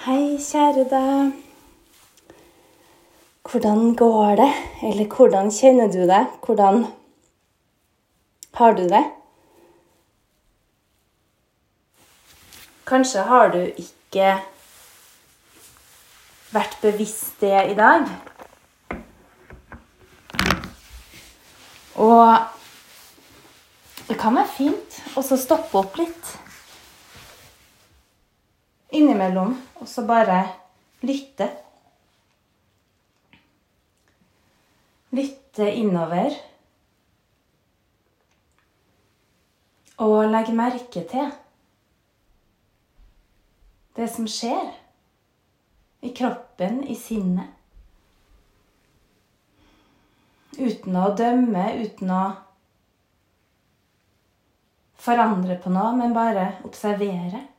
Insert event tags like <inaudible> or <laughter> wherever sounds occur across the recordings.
Hei, kjære deg. Hvordan går det? Eller hvordan kjenner du det? Hvordan har du det? Kanskje har du ikke vært bevisst det i dag. Og det kan være fint å stoppe opp litt innimellom, og så bare lytte. Lytte innover. Og legge merke til det som skjer i kroppen, i sinnet. Uten å dømme, uten å forandre på noe, men bare observere.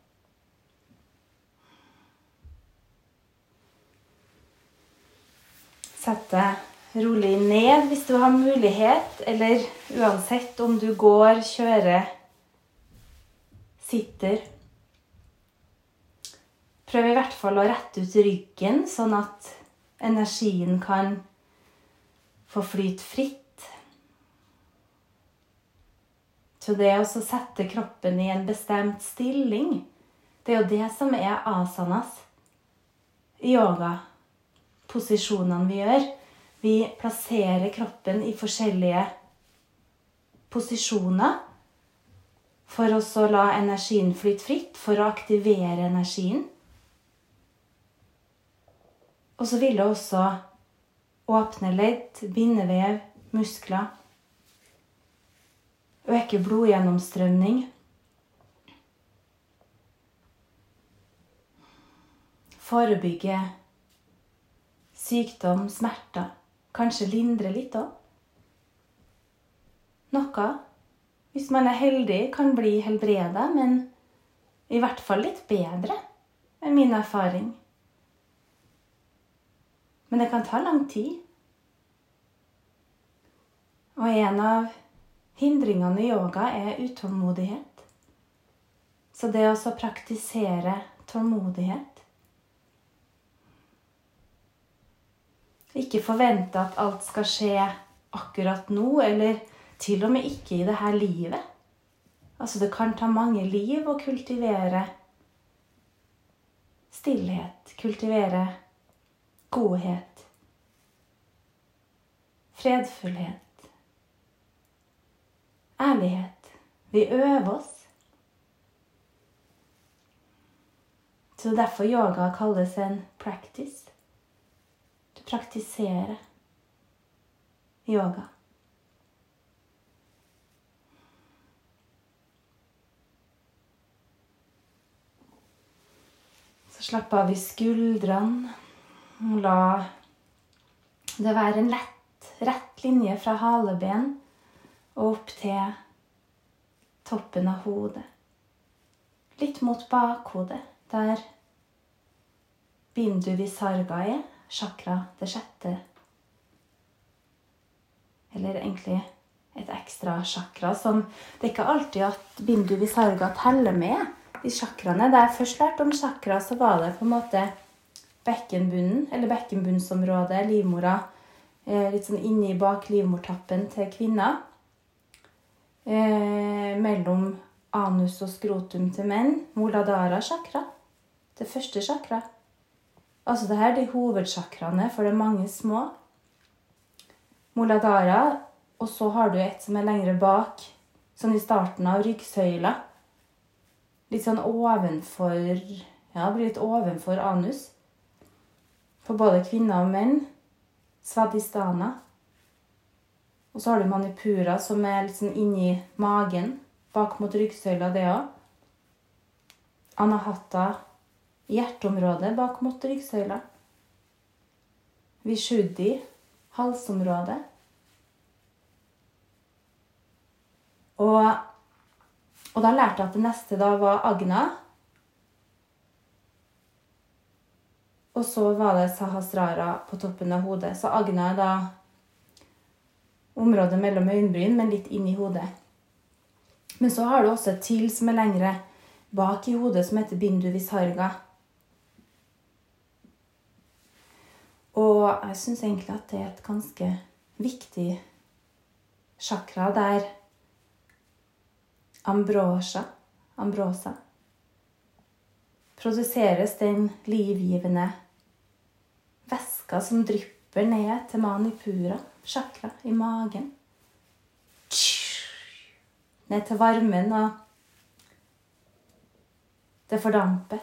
Sett deg rolig ned hvis du har mulighet, eller uansett om du går, kjører, sitter. Prøv i hvert fall å rette ut ryggen, sånn at energien kan få flyte fritt. Så det å sette kroppen i en bestemt stilling, det er jo det som er asanas i yoga posisjonene vi gjør. Vi plasserer kroppen i forskjellige posisjoner for å la energien flyte fritt, for å aktivere energien. Og så vil det også åpne ledd, bindevev, muskler. Øke blodgjennomstrømning. Forebygge sykdom, smerter. Kanskje lindre litt òg. Noe, hvis man er heldig, kan bli helbreda, men i hvert fall litt bedre, er min erfaring. Men det kan ta lang tid. Og en av hindringene i yoga er utålmodighet. Så det å praktisere tålmodighet Ikke forvente at alt skal skje akkurat nå, eller til og med ikke i det her livet. Altså, det kan ta mange liv å kultivere stillhet, kultivere godhet, fredfullhet, ærlighet. Vi øver oss. Så derfor yoga kalles en practice praktisere yoga. Så slapp av i skuldrene. La det være en lett, rett linje fra haleben og opp til toppen av hodet. Litt mot bakhodet, der bindu visarga er chakra, det sjette. Eller egentlig et ekstra chakra som Det er ikke alltid at bindu visarga teller med de chakraene. Da jeg først lærte om chakra, så var det på en måte bekkenbunnen, eller bekkenbunnsområdet, livmora, eh, litt sånn inni bak livmortappen til kvinner. Eh, mellom anus og skrotum til menn. Moladara chakra. Det første chakra. Altså det her er de hovedchakraene, for det er mange små. Moladara, og så har du et som er lengre bak, sånn i starten av ryggsøyla. Litt sånn ovenfor Ja, blir litt ovenfor anus. For både kvinner og menn. Svadistana. Og så har du manipura, som er litt sånn inni magen. Bak mot ryggsøyla, det òg. Anahata hjerteområdet bak mot ryggsøyla. Vishuddhi, halsområdet. Og, og da lærte jeg at det neste da var agna. Og så var det sahasrara på toppen av hodet. Så agna er da området mellom øyenbryn, men litt inn i hodet. Men så har du også et til som er lengre bak i hodet, som heter bindu visarga. Og jeg syns egentlig at det er et ganske viktig chakra der ambrosia, ambrosa produseres den livgivende væska som drypper ned til manipura, chakra, i magen. Ned til varmen, og det fordamper.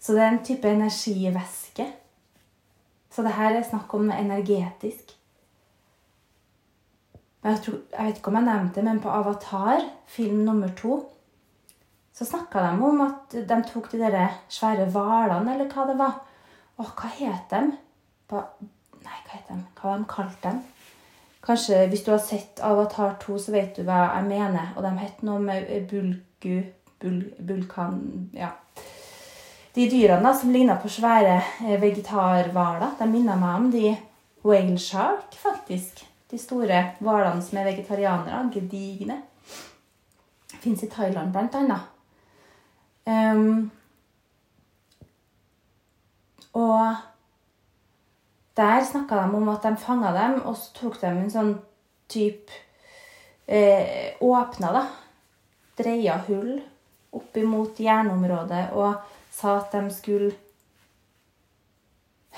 Så det er en type energivæske. Så det her er snakk om energetisk. Jeg, tror, jeg vet ikke om jeg nevnte det, men på Avatar, film nummer to, så snakka de om at de tok de der svære hvalene, eller hva det var. Å, hva het de? Ba, nei, hva het de? Hva de kalte dem? Kanskje hvis du har sett Avatar 2, så vet du hva jeg mener. Og de het noe med bulgu bul, Bulkan Ja. De dyrene da, som ligner på svære eh, vegetarhvaler, de minner meg om de whale shark, faktisk. De store hvalene som er vegetarianere. Gedigne. Fins i Thailand, blant annet. Um, og der snakka de om at de fanga dem, og så tok de en sånn type eh, Åpna, da. Dreia hull opp imot hjerneområdet og sa at de skulle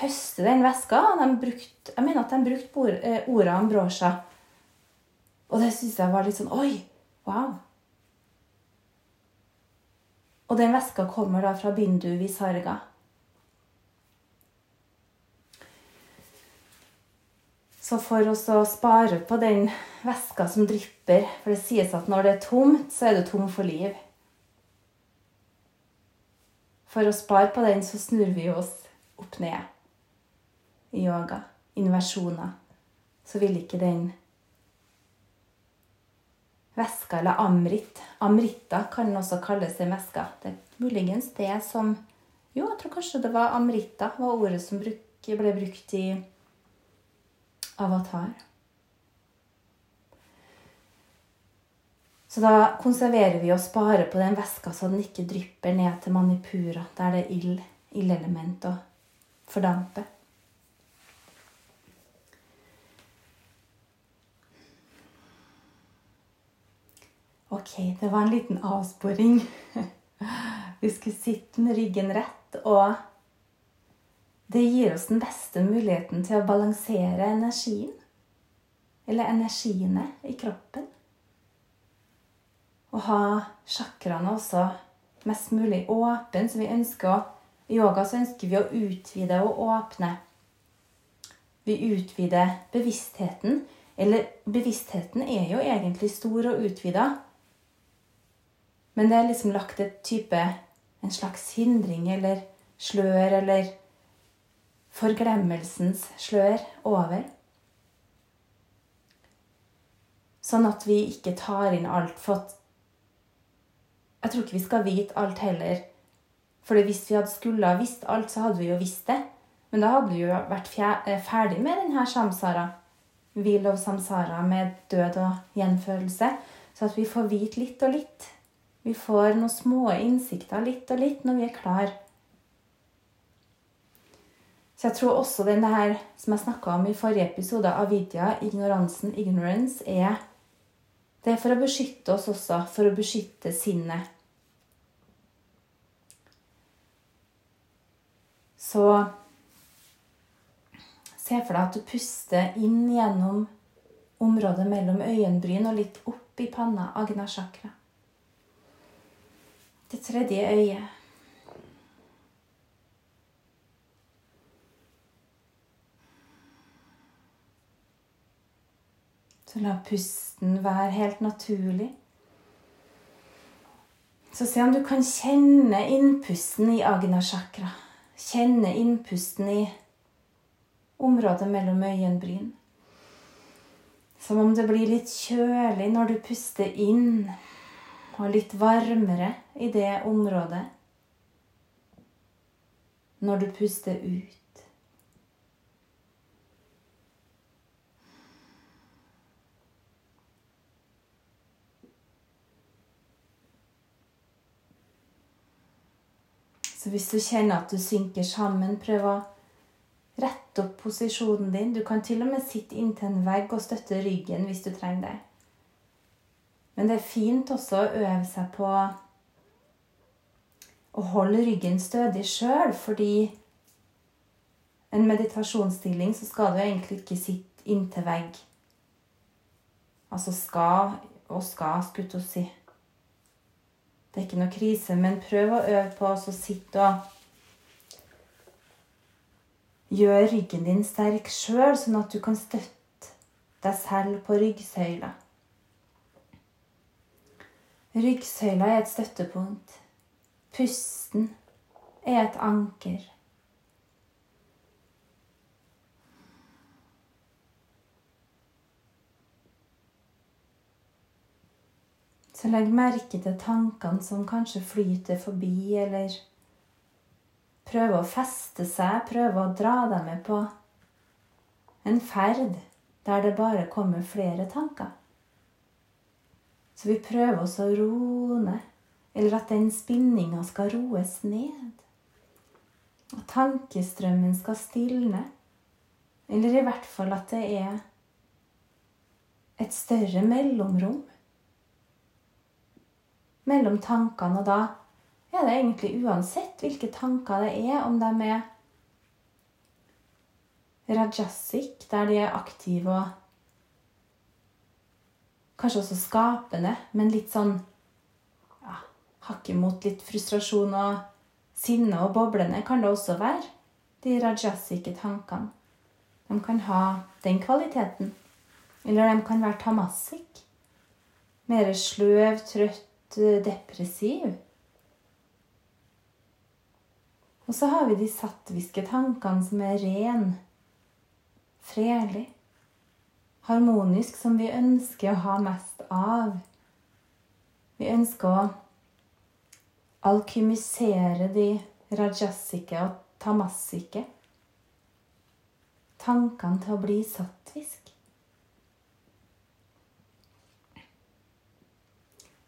høste den veska. De brukte, jeg mener at de brukte eh, ordet ambrosia. Og det syns jeg var litt sånn Oi! Wow! Og den veska kommer da fra Bindu Visarga. Så for å spare på den veska som drypper For det sies at når det er tomt, så er du tom for liv. For å spare på den, så snur vi oss opp ned i yoga. Inversjoner. Så vil ikke den væska, eller amrit. Amrita kan også kalles en væske. Det er muligens det som Jo, jeg tror kanskje det var amrita var ordet som ble brukt i Avatar. Så da konserverer vi og sparer på den væska så den ikke drypper ned til manipura, der det er ild, ildelement og fordamper. Ok, det var en liten avsporing. <laughs> Vi skulle sitte med ryggen rett, og det gir oss den beste muligheten til å balansere energien. Eller energiene i kroppen. Og ha chakraene også mest mulig åpne, så vi ønsker å I yoga så ønsker vi å utvide og åpne. Vi utvider bevisstheten. Eller bevisstheten er jo egentlig stor og utvida. Men det er liksom lagt et type En slags hindring eller slør eller forglemmelsens slør over. Sånn at vi ikke tar inn alt. For jeg tror ikke vi skal vite alt heller. For hvis vi hadde skulle ha visst alt, så hadde vi jo visst det. Men da hadde vi jo vært eh, ferdig med denne samsara. Wheel of samsara med død og gjenfølelse. Så at vi får vite litt og litt. Vi får noen små innsikter litt og litt når vi er klar. Så jeg tror også den her som jeg snakka om i forrige episode, av Vidya, ignoransen, ignorance, er Det er for å beskytte oss også, for å beskytte sinnet. Så se for deg at du puster inn gjennom området mellom øyenbryn og litt opp i panna, agna chakra. Det tredje øyet. Så la pusten være helt naturlig. Så se om du kan kjenne innpusten i agna chakra. Kjenne innpusten i området mellom øyenbryn. Som om det blir litt kjølig når du puster inn og litt varmere i det området når du puster ut. Så hvis du kjenner at du synker sammen, prøv å rette opp posisjonen din. Du kan til og med sitte inntil en vegg og støtte ryggen hvis du trenger det. Men det er fint også å øve seg på å holde ryggen stødig sjøl, fordi en meditasjonsstilling så skal du egentlig ikke sitte inntil vegg. Altså skal og skal, skulle jeg si. Det er ikke noe krise, men prøv å øve på å sitte og Gjør ryggen din sterk sjøl, sånn at du kan støtte deg selv på ryggsøyla. Ryggsøyla er et støttepunkt. Pusten er et anker. Så legg merke til tankene som kanskje flyter forbi, eller prøver å feste seg, prøver å dra deg med på en ferd der det bare kommer flere tanker. Så vi prøver oss å roe ned, eller at den spinninga skal roes ned. At tankestrømmen skal stilne. Eller i hvert fall at det er et større mellomrom mellom tankene. Og da er det egentlig uansett hvilke tanker det er, om de er rajasic, der de er aktive og kanskje også skapende, men litt sånn ja, hakket mot litt frustrasjon og sinne og boblende kan det også være. De rajasike tankene. De kan ha den kvaliteten. Eller de kan være tamasic. Mer sløv, trøtt, Eh, depressiv. Og så har vi de sattviske tankene som er ren, fredelig, harmonisk, som vi ønsker å ha mest av. Vi ønsker å alkymisere de rajasike og tamasike tankene til å bli sattvisk.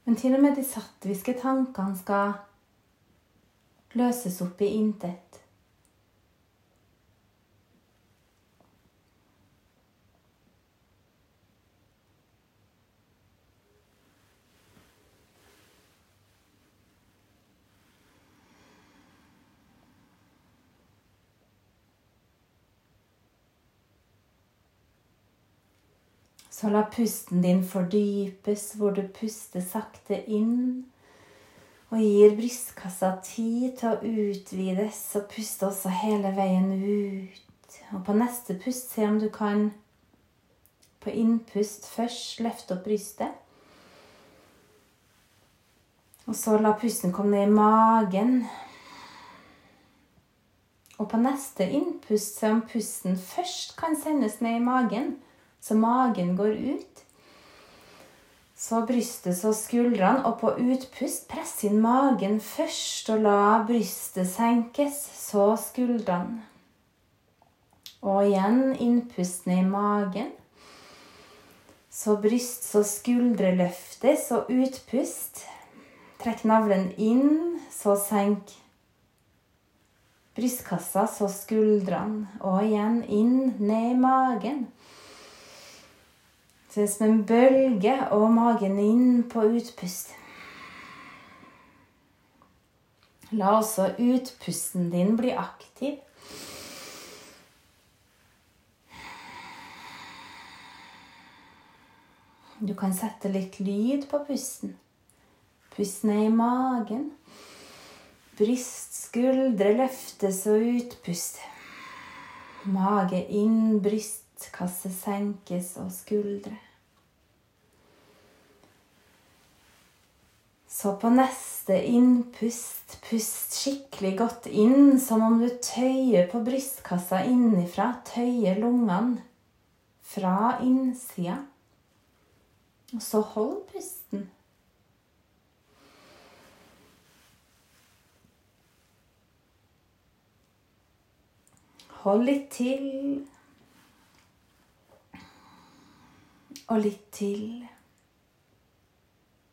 Men til og med de sattviske tankene skal løses opp i intet. Så la pusten din fordypes, hvor du puster sakte inn. Og gir brystkassa tid til å utvides, og puste også hele veien ut. Og på neste pust, se om du kan på innpust først løfte opp brystet. Og så la pusten komme ned i magen. Og på neste innpust, se om pusten først kan sendes ned i magen så magen går ut. Så brystet så skuldrene, og på utpust press inn magen først, og la brystet senkes, så skuldrene. Og igjen innpust ned i magen. Så bryst, så skuldre løftes, og utpust. Trekk navlen inn, så senk brystkassa, så skuldrene. Og igjen inn, ned i magen. Det er som en bølge og magen inn på utpust. La også utpusten din bli aktiv. Du kan sette litt lyd på pusten. Pust ned i magen. Bryst, skuldre løftes og utpust. Mage inn, bryst brystkasse senkes og skuldre. Så på neste innpust, pust skikkelig godt inn, som om du tøyer på brystkassa innifra. Tøyer lungene fra innsida. Og så hold pusten. Hold litt til. og litt til.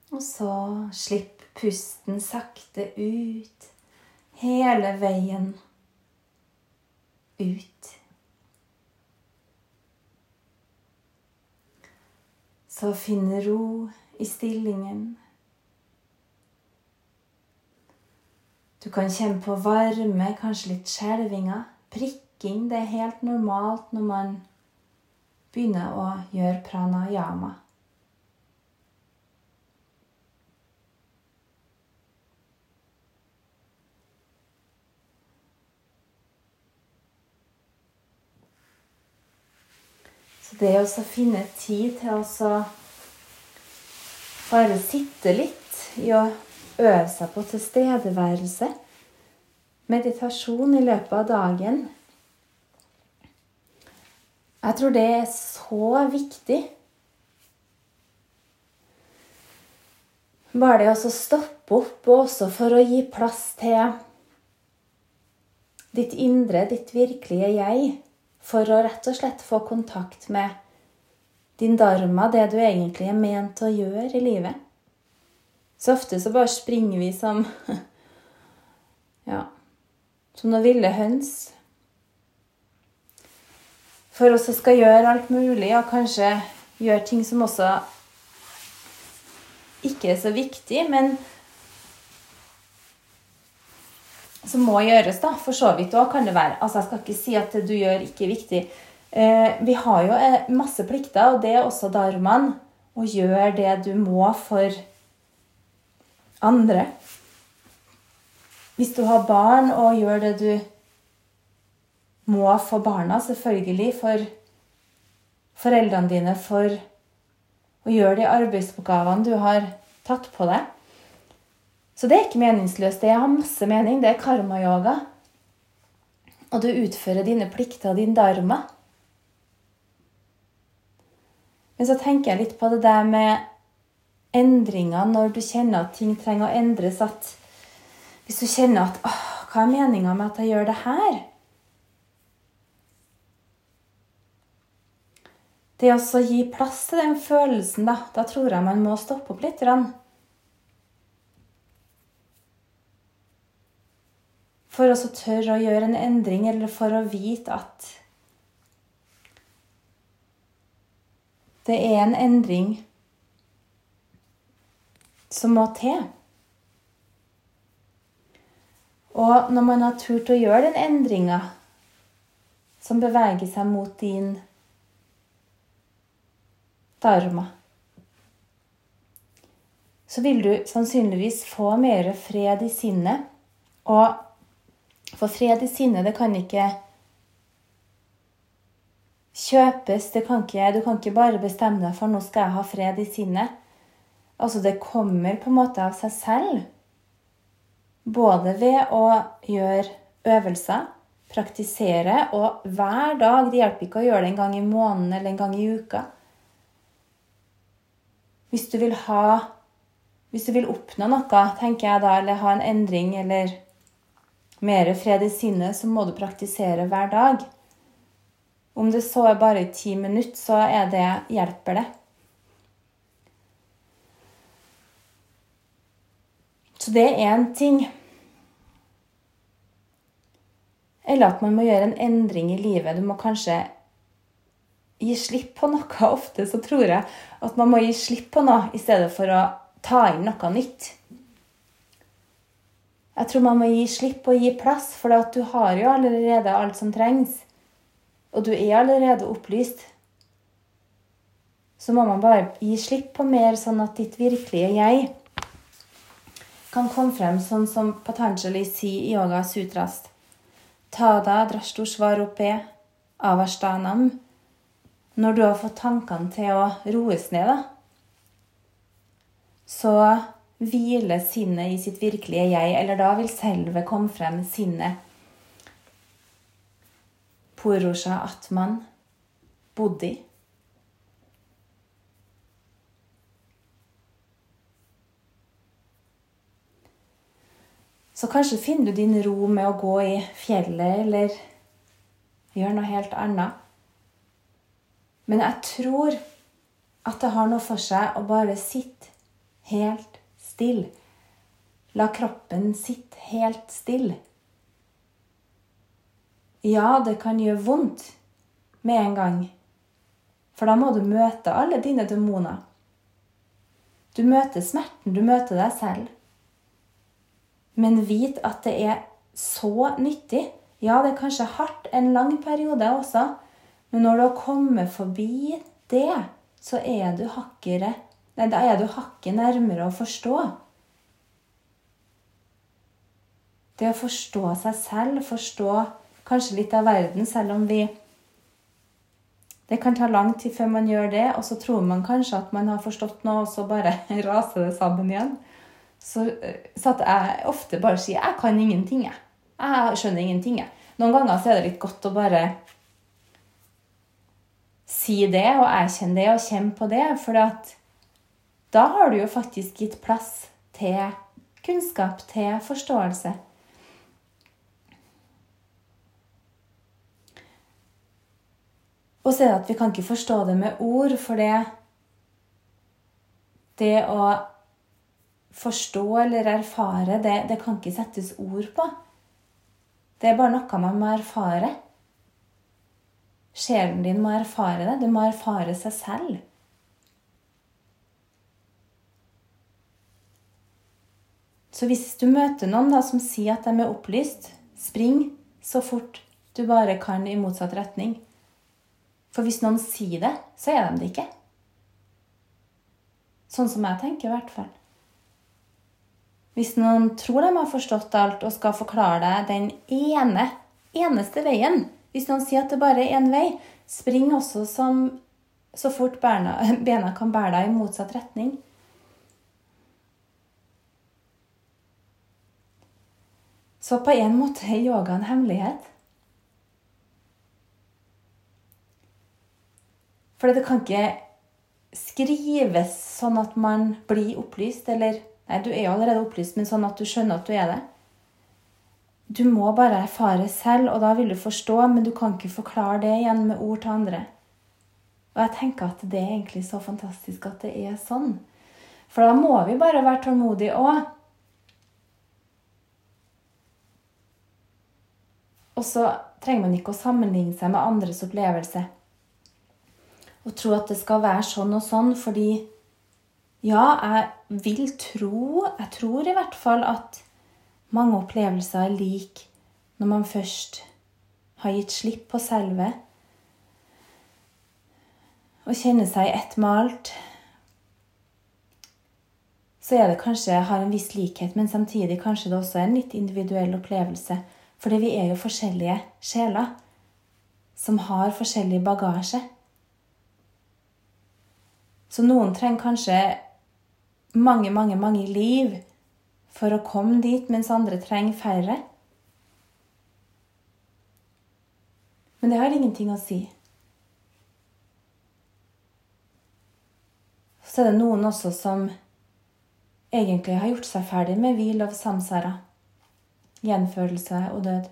Og så slipp pusten sakte ut hele veien ut. Så finn ro i stillingen. Du kan kjenne på varme, kanskje litt skjelvinger, prikking. Det er helt normalt når man begynner å gjøre pranayama. Så det å finne tid til å bare sitte litt i å øve seg på tilstedeværelse, meditasjon i løpet av dagen Jeg tror det er så viktig. Bare det å stoppe opp, og også for å gi plass til ditt indre, ditt virkelige jeg for å rett og slett få kontakt med din dharma, det du egentlig er ment å gjøre i livet. Så ofte så bare springer vi som <laughs> Ja, som noen ville høns. For oss skal gjøre alt mulig, og kanskje gjøre ting som også ikke er så viktig, men som må gjøres, da. For så vidt òg kan det være. Altså, jeg skal ikke si at det du gjør, ikke er viktig. Eh, vi har jo eh, masse plikter, og det er også dharmaen. Å gjøre det du må for andre. Hvis du har barn, og gjør det du må for barna, selvfølgelig. For foreldrene dine, for å gjøre de arbeidsoppgavene du har tatt på deg. Så det er ikke meningsløst. Det har masse mening. Det er karma-yoga. Og du utfører dine plikter og din dharma. Men så tenker jeg litt på det der med endringer når du kjenner at ting trenger å endres. At hvis du kjenner at hva er meninga med at jeg gjør det her? Det å gi plass til den følelsen, da, da tror jeg man må stoppe opp litt. for å tørre å gjøre en endring, eller for å vite at det er en endring som må til. Og når man har turt å gjøre den endringa som beveger seg mot din dharma, så vil du sannsynligvis få mer fred i sinnet. Og for fred i sinnet, det kan ikke kjøpes. Det kan ikke, du kan ikke bare bestemme deg for nå skal jeg ha fred i sinnet. Altså, det kommer på en måte av seg selv. Både ved å gjøre øvelser, praktisere, og hver dag. Det hjelper ikke å gjøre det en gang i måneden eller en gang i uka. Hvis du vil ha Hvis du vil oppnå noe, tenker jeg da, eller ha en endring eller mer fred i sinnet, så må du praktisere hver dag. Om det så er bare i ti minutter, så er det, hjelper det. Så det er én ting. Eller at man må gjøre en endring i livet. Du må kanskje gi slipp på noe. <laughs> Ofte så tror jeg at man må gi slipp på noe i stedet for å ta inn noe nytt. Jeg tror man må gi slipp og gi plass, for du har jo allerede alt som trengs. Og du er allerede opplyst. Så må man bare gi slipp på mer, sånn at ditt virkelige jeg kan komme frem sånn som Patanjali sier i Yoga Sutrast. Tada drashtushvarupe avashtanam. Når du har fått tankene til å roes ned, da, så hviler sinnet i sitt virkelige jeg, eller da vil selve komme frem sinnet. Purusha Atman, Bodhi. Så kanskje finner du din ro med å gå i fjellet eller gjøre noe helt annet. Men jeg tror at det har noe for seg å bare sitte helt stille. La kroppen sitte helt stille. Ja, det kan gjøre vondt med en gang, for da må du møte alle dine demoner. Du møter smerten, du møter deg selv. Men vit at det er så nyttig. Ja, det er kanskje hardt en lang periode også, men når du har kommet forbi det, så er du hakkere Nei, da er du hakket nærmere å forstå. Det å forstå seg selv, forstå kanskje litt av verden, selv om vi Det kan ta lang tid før man gjør det, og så tror man kanskje at man har forstått noe, og så bare <laughs> raser det sammen igjen. Så, så at jeg ofte bare sier 'jeg kan ingenting', jeg. Jeg skjønner ingenting, jeg. Noen ganger så er det litt godt å bare si det og erkjenne det og kjenn på det, for da har du jo faktisk gitt plass til kunnskap, til forståelse. Og så er det at vi kan ikke forstå det med ord, for det Det å forstå eller erfare, det, det kan ikke settes ord på. Det er bare noe man må erfare. Sjelen din må erfare det. Du må erfare seg selv. Så hvis du møter noen da, som sier at de er opplyst, spring så fort du bare kan i motsatt retning. For hvis noen sier det, så er de det ikke. Sånn som jeg tenker, i hvert fall. Hvis noen tror de har forstått alt og skal forklare deg den ene, eneste veien Hvis noen sier at det bare er én vei, spring også som, så fort bena, <laughs> bena kan bære deg i motsatt retning. Så på en måte er yoga en hemmelighet. For det kan ikke skrives sånn at man blir opplyst, eller Nei, du er jo allerede opplyst, men sånn at du skjønner at du er det. Du må bare erfare selv, og da vil du forstå, men du kan ikke forklare det igjen med ord til andre. Og jeg tenker at det er egentlig så fantastisk at det er sånn. For da må vi bare være tålmodige òg. Og så trenger man ikke å sammenligne seg med andres opplevelse og tro at det skal være sånn og sånn, fordi ja, jeg vil tro Jeg tror i hvert fall at mange opplevelser er like når man først har gitt slipp på selve og kjenner seg ett med alt, så er det kanskje har en viss likhet, men samtidig kanskje det også er en litt individuell opplevelse. Fordi vi er jo forskjellige sjeler som har forskjellig bagasje. Så noen trenger kanskje mange, mange, mange liv for å komme dit, mens andre trenger færre. Men det har ingenting å si. Så er det noen også som egentlig har gjort seg ferdig med hvil av samsara, gjenfølelse og død,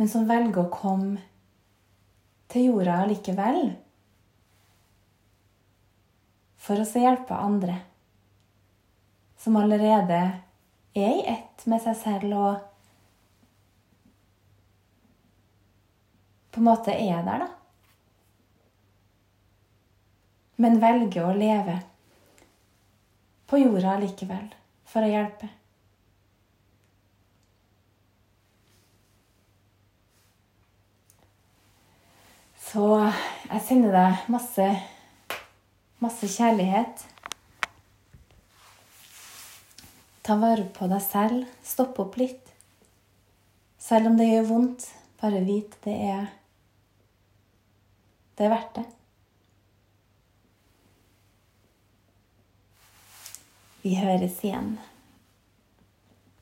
men som velger å komme til jorda likevel for å hjelpe andre som allerede er i ett med seg selv og på en måte er der, da. Men velger å leve på jorda likevel for å hjelpe. Så jeg sender deg masse Masse kjærlighet. Ta vare på deg selv. Stopp opp litt. Selv om det gjør vondt, bare vit det er Det er verdt det. Vi høres igjen.